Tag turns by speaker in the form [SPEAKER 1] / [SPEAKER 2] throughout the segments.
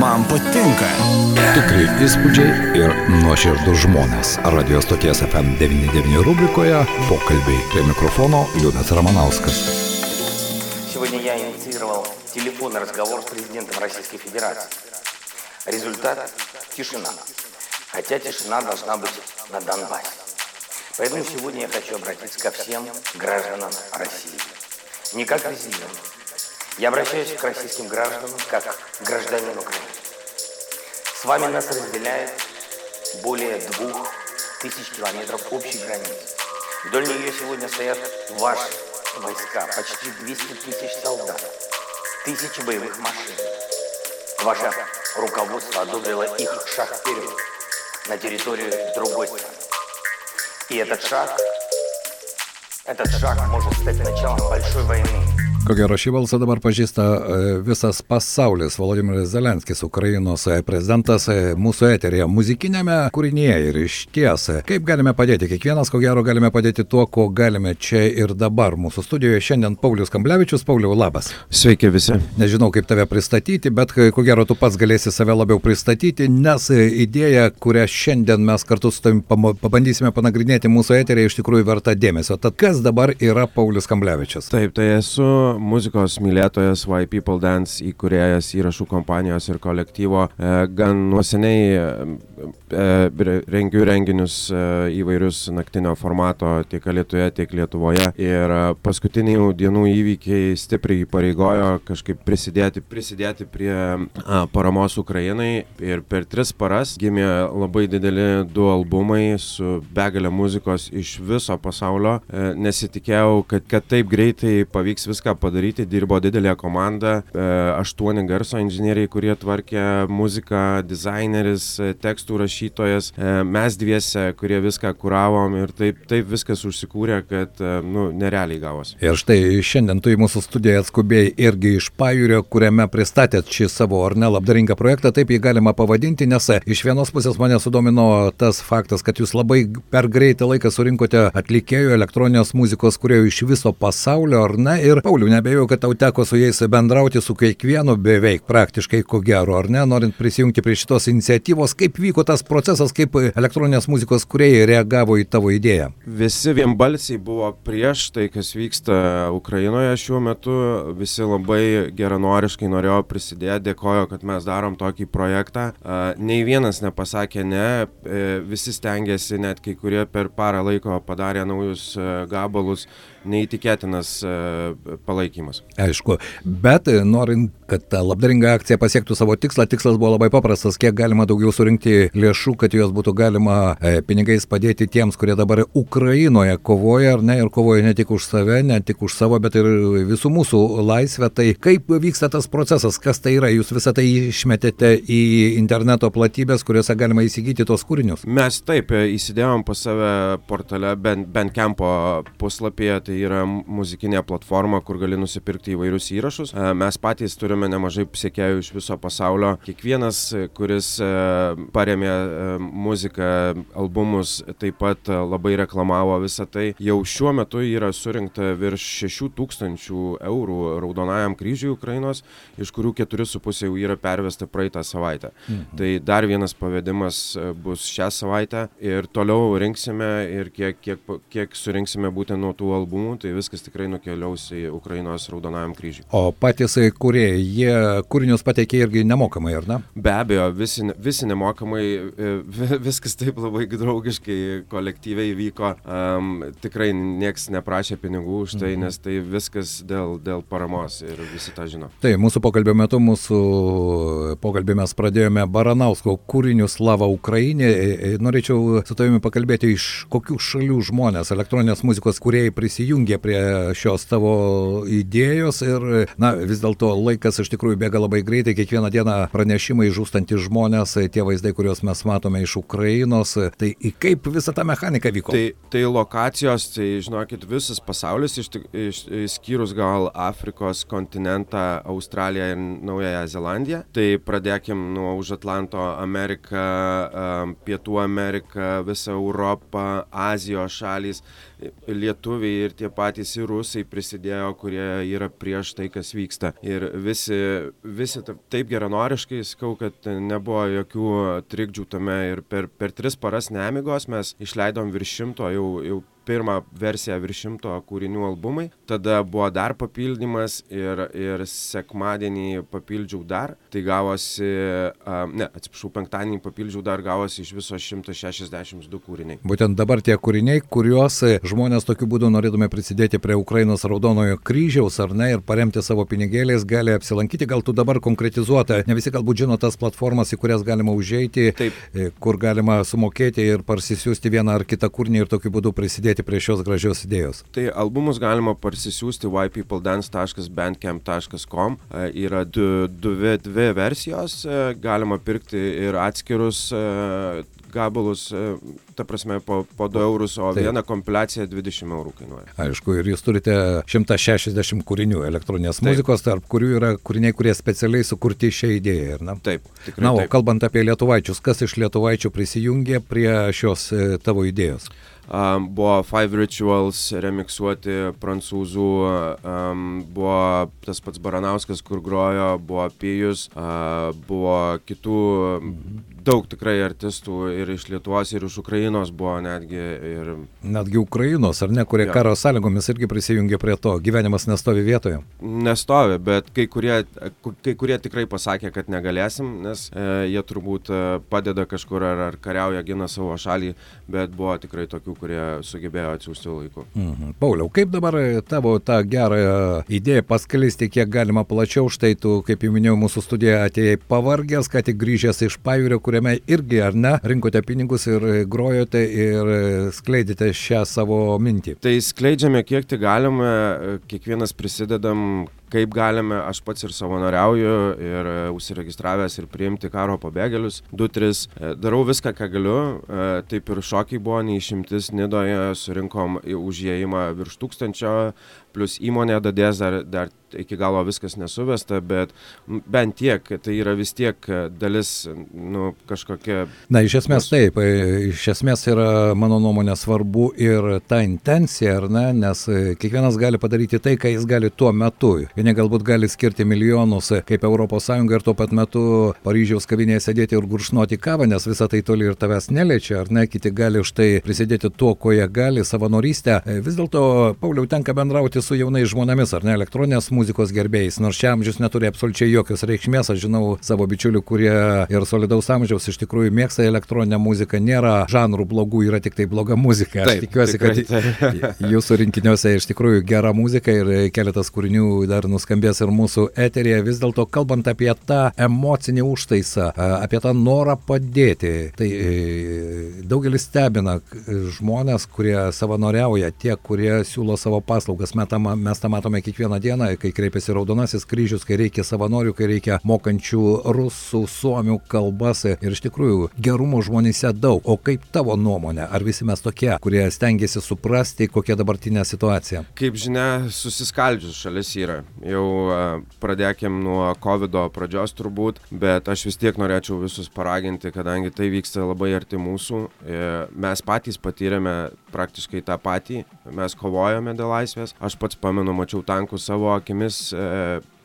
[SPEAKER 1] Man patinka.
[SPEAKER 2] Tikrai įspūdžiai ir nuoširdus žmonės. Radio stoties FM99 rubrikoje pokalbiai prie mikrofono Liudas Ramanauskas.
[SPEAKER 3] Сегодня я инициировал телефонный разговор с президентом Российской Федерации. Результат – тишина. Хотя тишина должна быть на Донбассе. Поэтому сегодня я хочу обратиться ко всем гражданам России. Не как президент. Я обращаюсь к российским гражданам как гражданин Украины. С вами нас разделяет более двух тысяч километров общей границы. Вдоль нее сегодня стоят ваши войска, почти 200 тысяч солдат, тысячи боевых машин. Ваше руководство одобрило их шаг вперед на территорию другой страны. И этот шаг, этот шаг может stati началом большой войны.
[SPEAKER 2] Ko gero šį balsą dabar pažįsta e, visas pasaulis. Volodimiras Zelenskis, Ukrainos e, prezidentas, e, mūsų eterėje, muzikinėme kūrinėje ir iš ties. Kaip galime padėti? Kiekvienas, ko gero, galime padėti tuo, ko galime čia ir dabar. Mūsų studijoje šiandien Paulius Kamblevičius. Pauliau, labas.
[SPEAKER 4] Sveiki visi.
[SPEAKER 2] Nežinau, kaip tave pristatyti, bet ko gero tu pats galėsi save labiau pristatyti, nes idėja, kurią šiandien mes kartu su tavimi pabandysime panagrinėti mūsų eterėje, iš tikrųjų verta dėmesio. Tad kas dabar yra Paulius Kamblevičius?
[SPEAKER 4] Taip, tai esu muzikos mylėtojas Why People Dance įkūrėjas įrašų kompanijos ir kolektyvo. E, gan nuoseniai e, e, rengiu renginius įvairius naktinio formato tiek Lietuvoje, tiek Lietuvoje. Ir paskutinių dienų įvykiai stipriai įpareigojo kažkaip prisidėti, prisidėti prie paramos Ukrainai. Ir per tris paras gimė labai dideli du albumai su begalė muzikos iš viso pasaulio. Nesitikėjau, kad, kad taip greitai pavyks viską padaryti, dirbo didelė komanda, e, aštuoni garso inžinieriai, kurie tvarkė muziką, dizaineris, e, tekstų rašytojas, e, mes dviese, kurie viską kuravom ir taip, taip viskas užsikūrė, kad, nu, nerealiai gavosi.
[SPEAKER 2] Ir štai šiandien tu į mūsų studiją atskubėjai irgi iš pajūrio, kuriame pristatėt šį savo ar ne labdaringą projektą, taip jį galima pavadinti, nes iš vienos pusės mane sudomino tas faktas, kad jūs labai per greitą laiką surinkote atlikėjų elektroninės muzikos, kurie iš viso pasaulio, ar ne? Ir Pauliu, nebejoju, kad tau teko su jais bendrauti su kiekvienu beveik praktiškai ko gero, ar ne, norint prisijungti prie šitos iniciatyvos, kaip vyko tas procesas, kaip elektroninės muzikos kuriejai reagavo į tavo idėją.
[SPEAKER 4] Visi vienbalsiai buvo prieš tai, kas vyksta Ukrainoje šiuo metu, visi labai geranoriškai norėjo prisidėti, dėkojo, kad mes darom tokį projektą. Nei vienas nepasakė ne, e, visi stengiasi, net kai kurie per parą laiko padarė naujus e, gabalus, neįtikėtinas e, palaikymas.
[SPEAKER 2] Aišku, bet e, norint, kad ta labdaringa akcija pasiektų savo tikslą, tikslas buvo labai paprastas, kiek galima daugiau surinkti lėšų, kad juos būtų galima e, pinigais padėti tiems, kurie dabar Ukrainoje kovoja, ar ne, ir kovoja ne tik už save, ne tik už savo, bet ir visų mūsų laisvę. Tai kaip vyksta tas procesas, kas tai yra, jūs visą tai išmetėte į interneto platybės, kuriuose galima įsigyti tos kūrinius?
[SPEAKER 4] Mes taip įsidėjom pas save portale, bent, bent kempo puslapyje, tai yra muzikinė platforma, kur gali nusipirkti įvairius įrašus. E, mes patys turime nemažai sekėjų iš viso pasaulio. Kiekvienas, kuris e, paremė e, muziką, albumus, taip pat labai reklamavo visą tai. Jau šiuo metu yra surinkta virš 6000 eurų Raudonajam kryžiui Ukrainos, iš kurių 4,5 jau yra pervesta praeitą savaitę. Mhm. Tai dar vienas pavedimas bus šią savaitę ir toliau rinksime ir kiek, kiek, kiek surinksime būtent nuo tų albumų, tai viskas tikrai nukeliaus į Ukrainos Raudonajam kryžiui.
[SPEAKER 2] O patys kuriejai, jie kūrinius pateikė irgi nemokamai, ar ne?
[SPEAKER 4] Be abejo, visi, visi nemokamai, e, viskas taip labai draugiškai, kolektyviai vyko. Um, tikrai nieks neprašė pinigų už tai, mhm. nes tai viskas dėl, dėl paramos ir visi tą žino.
[SPEAKER 2] Tai mūsų pokalbio metu, mūsų pokalbį mes pradėjome Baranausko kūrinių Slava Ukrainė. E, e, norėčiau su tavimi pakalbėti, iš kokių šalių žmonės elektroninės muzikos kuriejai prisijungė prie šios tavo idėjos ir, na, vis dėlto laikas iš tikrųjų bėga labai greitai, kiekvieną dieną pranešimai žūstantys žmonės, tie vaizdai, kuriuos mes matome iš Ukrainos, tai kaip visa ta mechanika vyko?
[SPEAKER 4] Tai, tai lokacijos, tai žinokit, visas pasaulis, iš, iš, išskyrus gal Afrikos kontinentą, Australiją ir Naująją Zelandiją, tai pradėkim nuo už Atlanto Ameriką, Pietų Ameriką, visą Europą, Azijos šalys lietuviai ir tie patys ir rusai prisidėjo, kurie yra prieš tai, kas vyksta. Ir visi, visi taip geranoriškai sakau, kad nebuvo jokių trikdžių tame ir per, per tris paras nemigos mes išleidom virš šimto jau, jau pirmą versiją virš šimto kūrinių albumai. Tada buvo dar papildymas ir ir sekmadienį papildžiau dar. Tai gavosi a ne atsiprašau penktadienį papildžiau dar gavosi iš viso šimtas šešiasdešims du kūriniai.
[SPEAKER 2] Būtent dabar tie kūriniai kuriuos žmonės tokiu būdu norėdami prisidėti prie ukrainos raudonojo kryžiaus ar ne ir paremti savo pinigėliais gali apsilankyti. Gal tu dabar konkretizuota ne visi galbūt žino tas platformas į kurias galima užeiti
[SPEAKER 4] Taip.
[SPEAKER 2] e, kur galima sumokėti ir parsisiųsti vieną ar kitą kūrinį ir tokiu būdu prisidėti prisidėti prie šios gražios idėjos?
[SPEAKER 4] Tai albumus galima parsisiųsti ypeopledance.bandcamp.com. E, yra du, dvi, dvi versijos, e, galima pirkti ir atskirus e, gabalus, ta prasme, po, po 2 eurus, o Taip. viena kompiliacija 20 eurų kainuoja.
[SPEAKER 2] Aišku, ir jūs turite 160 kūrinių elektroninės Taip. muzikos, tarp kurių yra kūriniai, kurie specialiai sukurti šią idėją. Na?
[SPEAKER 4] Taip, tikrai.
[SPEAKER 2] Na, o
[SPEAKER 4] taip.
[SPEAKER 2] kalbant apie lietuvaičius, kas iš lietuvaičių prisijungė prie šios tavo idėjos?
[SPEAKER 4] Um, buvo Five Rituals remiksuoti prancūzų, um, buvo tas pats Baranauskas, kur grojo, buvo Pijus, uh, buvo kitų daug tikrai artistų ir iš Lietuvos, ir iš Ukrainos buvo netgi. Ir...
[SPEAKER 2] Netgi Ukrainos, ar ne, kurie
[SPEAKER 4] Jo.
[SPEAKER 2] karo sąlygomis irgi prisijungė prie to. Gyvenimas nestovi vietoje.
[SPEAKER 4] Nestovi, bet kai kurie, kai kurie tikrai pasakė, kad negalėsim, nes e, jie turbūt e, padeda kažkur ar, ar kariauja, gina savo šalį, bet buvo tikrai tokių, kurie sugebėjo atsiųsti laiku.
[SPEAKER 2] Mhm. Pauliau, kaip dabar tavo tą gerą idėją paskleisti kiek galima plačiau? Štai tu, kaip jau minėjau, mūsų studiją atėjai pavargęs, ką tik grįžęs iš pajūrio, kuriame irgi, ar ne, rinkote pinigus ir grojote ir skleidėte šią savo mintį.
[SPEAKER 4] Tai skleidžiame kiek tik galime, kiekvienas prisidedam kaip galime, aš pats ir savanoriauju ir užsiregistravęs ir priimti karo pabėgėlius, 2-3, darau viską, ką galiu, taip ir šokiai buvo neišimtis, Nidoje surinkom į užėjimą virš tūkstančio, plus įmonė dadės dar, dar iki galo viskas nesuvesta, bet bent tiek, tai yra vis tiek e, dalis, nu, kažkokia
[SPEAKER 2] Na, iš esmės taip, e, iš esmės yra, mano nuomonė, svarbu ir ta intencija, ar ne, nes e, kiekvienas gali padaryti tai, ką jis gali tuo metu. Vieni galbūt gali skirti milijonus kaip ES ir tuo pat metu Paryžiaus kavinėje sėdėti ir guršnoti kavą, nes visa tai toli ir tavęs neliečia, ar ne, kiti gali už tai prisidėti tuo, ko jie gali, savanorystę. E, Vis dėlto, Pauliau, tenka bendrauti su jaunais žmonėmis, ar ne, elektroninės muzikos gerbėjais, nors čia amžius neturi absoliučiai jokios reikšmės, aš žinau savo bičiulių, kurie ir solidaus amžiaus iš tikrųjų mėgsta elektroninę muziką, nėra žanrų blogų, yra tik tai bloga muzika. Aš
[SPEAKER 4] Taip,
[SPEAKER 2] tikiuosi,
[SPEAKER 4] tikrai
[SPEAKER 2] kad jūsų rinkiniuose iš tikrųjų gera muzika ir keletas kūrinių dar nuskambės ir mūsų eterėje. Vis dėlto, kalbant apie tą emocinį užtaisą, apie tą norą padėti, tai e, daugelis stebina žmonės, kurie savanoriauja, tie, kurie siūlo savo paslaugas. Metama, mes tą matome kiekvieną dieną, kai kreipiasi Raudonasis kryžius, kai reikia savanorių, kai reikia mokančių rusų, suomių kalbas. Ir iš tikrųjų gerumo žmonėse daug. O kaip tavo nuomonė, ar visi mes tokie, kurie stengiasi suprasti, kokia dabartinė situacija?
[SPEAKER 4] Kaip žinia, susiskaldžius šalis yra. Jau e, pradėkim nuo COVID pradžios turbūt, bet aš vis tiek norėčiau visus paraginti, kadangi tai vyksta labai arti mūsų. E, Mes patys patyrėme praktiškai tą patį, mes kovojame dėl laisvės. Aš pats pamenu, mačiau tankus savo akimis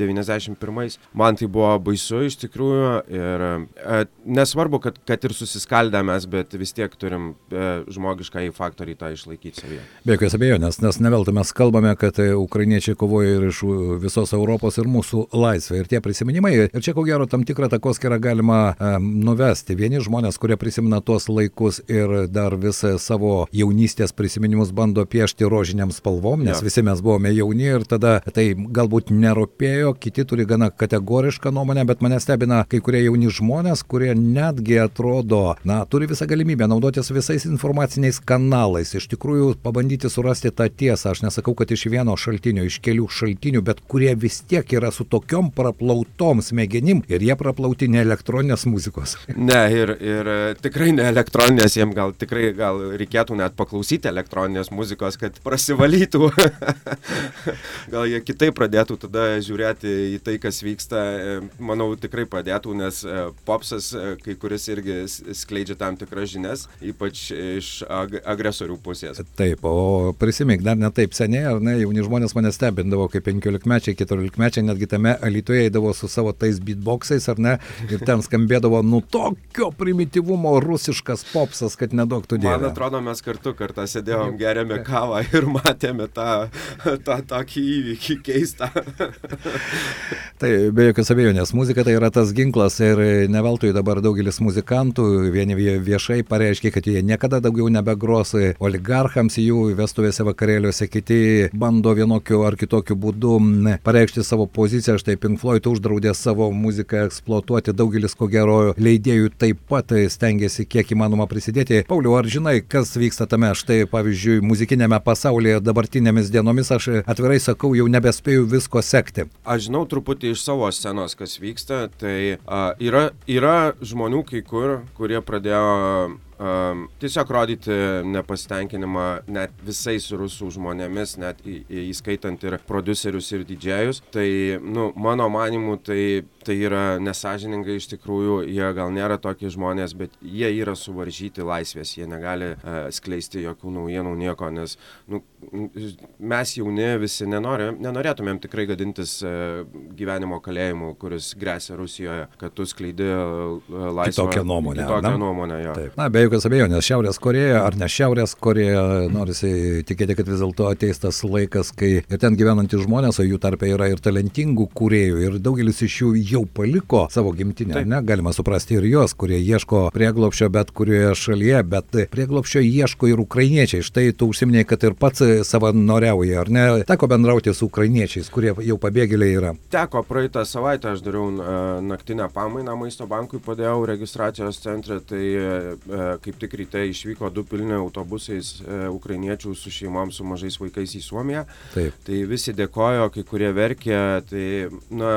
[SPEAKER 4] e, 91. Man tai buvo baisu iš tikrųjų ir e, nesvarbu, kad, kad ir susiskaldę mes, bet vis tiek turim e, žmogišką į faktorių tą išlaikyti savyje.
[SPEAKER 2] Be jokios abejonės, nes neveltui mes kalbame, kad e, ukrainiečiai kovoja ir iš e, visos Europos ir mūsų laisvė. Ir tie prisiminimai, ir čia ko gero tam tikrą takoskirą galima um, nuvesti. Vieni žmonės, kurie prisimena tuos laikus ir dar visą savo jaunystės prisiminimus bando piešti rožiniam spalvom, nes
[SPEAKER 4] Jo.
[SPEAKER 2] visi mes buvome jauni ir tada tai galbūt nerūpėjo, kiti turi gana kategorišką nuomonę, bet mane stebina kai kurie jauni žmonės, kurie netgi atrodo, na, turi visą galimybę naudotis visais informaciniais kanalais, iš tikrųjų pabandyti surasti tą tiesą. Aš nesakau, kad iš vieno šaltinio, iš kelių šaltinių, bet kurie vis tiek yra su tokiom praplautom smegenim ir jie praplauti ne elektroninės muzikos.
[SPEAKER 4] Ne, ir, ir e, tikrai ne elektroninės, jiem gal tikrai gal reikėtų net paklausyti elektroninės muzikos, kad prasivalytų. gal jie kitaip pradėtų tada žiūrėti reaguoti į tai, kas vyksta, e, manau, tikrai padėtų, nes e, popsas kai kuris irgi skleidžia tam tikras žinias, ypač iš ag agresorių pusės.
[SPEAKER 2] Taip, o prisimink, dar ne taip seniai, ar ne, jauni žmonės mane stebindavo, kaip 15-mečiai, 14-mečiai, netgi tame Alitoje eidavo su savo tais beatboxais, ar ne, ir ten skambėdavo, nu tokio primityvumo rusiškas popsas, kad nedaug tu dėmesio.
[SPEAKER 4] Man atrodo, mes kartu kartą sėdėjom, gerėme kavą ir matėme tą, tą tokį įvykį keistą.
[SPEAKER 2] tai be jokios abejonės, muzika tai yra tas ginklas ir ne veltui dabar daugelis muzikantų, vieni viešai pareiškia, kad jie niekada daugiau nebegros oligarchams jų vestuvėse vakarėliuose, kiti bando vienokiu ar kitokiu būdu pareikšti savo poziciją. Štai Pink Floyd uždraudė savo muziką eksploatuoti, daugelis ko gero leidėjų taip pat stengiasi kiek įmanoma prisidėti. Pauliu, ar žinai, kas vyksta tame? Štai pavyzdžiui, muzikinėme pasaulyje dabartinėmis dienomis aš atvirai sakau, jau nebespėju visko sekti.
[SPEAKER 4] Aš žinau truputį iš savo scenos, kas vyksta. Tai a, yra, yra žmonių kai kur, kurie pradėjo um, tiesiog rodyti nepasitenkinimą net visais rusų žmonėmis, net į, įskaitant ir producerius ir didžėjus. Tai, nu, mano manimu, tai, tai yra nesažininga iš tikrųjų, jie gal nėra tokie žmonės, bet jie yra suvaržyti laisvės, jie negali uh, skleisti jokių naujienų, nieko, nes nu, mes jauni visi nenori, nenorėtumėm tikrai gadintis uh, gyvenimo kalėjimu, kuris grėsia Rusijoje, kad tu skleidi uh, laisvę.
[SPEAKER 2] Kitokią nuomonę.
[SPEAKER 4] Kitokią nuomonę, jo.
[SPEAKER 2] Taip. Na, be jokios abejonės, Šiaurės Koreja ar ne Šiaurės Koreja, norisi tikėti, kad vis dėlto ateis tas laikas, kai ir ten gyvenantys žmonės, o jų tarpe yra ir talentingų kūrėjų, ir daugelis iš jų jau paliko savo gimtinę, Taip. ne, galima suprasti ir juos, kurie ieško prieglopščio bet kurioje šalyje, bet prieglopščio ieško ir ukrainiečiai. Štai tu užsiminėjai, kad ir pats savanoriauji, ar ne? Teko bendrauti su ukrainiečiais, kurie jau pabėgėliai yra.
[SPEAKER 4] Teko praeitą savaitę, aš dariau naktinę pamainą maisto bankui, padėjau registracijos centre, tai kaip tik ryte išvyko du pilni autobusais e, ukrainiečių su šeimom, su mažais vaikais į Suomiją.
[SPEAKER 2] Taip.
[SPEAKER 4] Tai visi dėkojo, kai kurie verkė, tai, na,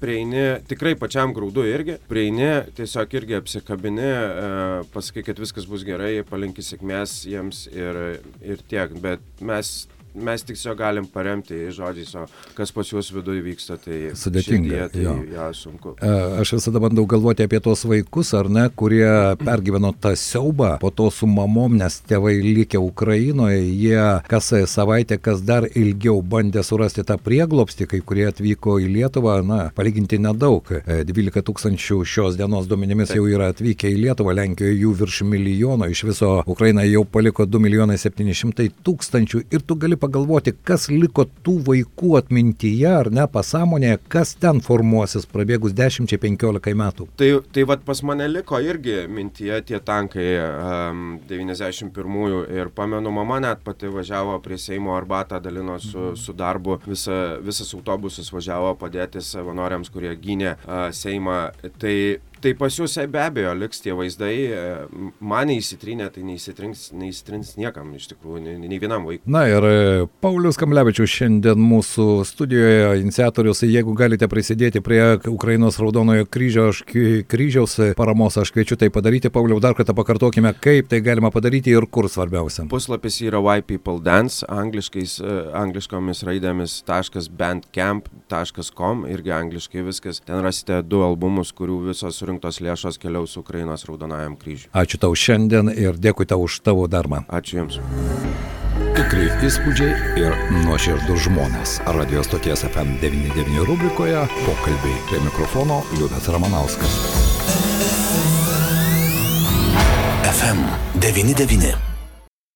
[SPEAKER 4] prieini, tikrai pačiam graudu irgi, prieini, tiesiog irgi apsikabini, e, pasakai, kad viskas bus gerai, palinki sėkmės jiems ir, ir tiek, bet mes mes tiesiog galim paremti žodžiais, o kas pas juos viduje vyksta, tai
[SPEAKER 2] sudėtinga.
[SPEAKER 4] Tai, jo. Ja, sunku.
[SPEAKER 2] E, aš visada bandau galvoti apie tos vaikus, ar ne, kurie pergyveno tą siaubą, po to su mamom, nes tėvai likę Ukrainoje, jie kas savaitę, kas dar ilgiau bandė surasti tą prieglopstį, kai kurie atvyko į Lietuvą, na, palyginti nedaug. 12 e, tūkstančių šios dienos duomenimis jau yra atvykę į Lietuvą, Lenkijoje jų virš milijono, iš viso Ukraina jau paliko 2 milijonai 700 tūkstančių ir tu gali pagalvoti, kas liko tų vaikų atmintyje ar ne pasąmonėje, kas ten formuosis prabėgus 10-15 metų.
[SPEAKER 4] Tai, tai vad pas mane liko irgi mintyje tie tankai um, 91-ųjų ir pamenu, mama net pati važiavo prie Seimo arbatą, dalino su, mhm. su darbu, Visa, visas autobusas važiavo padėti savanoriams, kurie gynė uh, Seimą. Tai tai pas jūs be abejo liks tie vaizdai, e, man neįsitrynė, tai neįsitrins, neįsitrins niekam iš tikrųjų, nei, nei vienam vaikui.
[SPEAKER 2] Na ir e, Paulius Kamlevičius šiandien mūsų studijoje, iniciatorius, jeigu galite prisidėti prie Ukrainos Raudonojo kryžio, aš, kryžiaus paramos, aš kviečiu tai padaryti. Pauliau, dar kartą pakartokime, kaip tai galima padaryti ir kur svarbiausia.
[SPEAKER 4] Puslapis yra Why People Dance, angliškais, e, angliškomis raidėmis .bandcamp.com, irgi angliškai viskas. Ten rasite du albumus, kurių visos surinktos lėšos keliaus Ukrainos Raudonajam kryžiui.
[SPEAKER 2] Ačiū tau šiandien ir dėkui tau už tavo darbą.
[SPEAKER 4] Ačiū Jums.
[SPEAKER 2] Tikrai įspūdžiai ir nuoširdus žmonės. Radio stoties FM99 rubrikoje pokalbiai prie mikrofono Liudas Ramanauskas. FM99.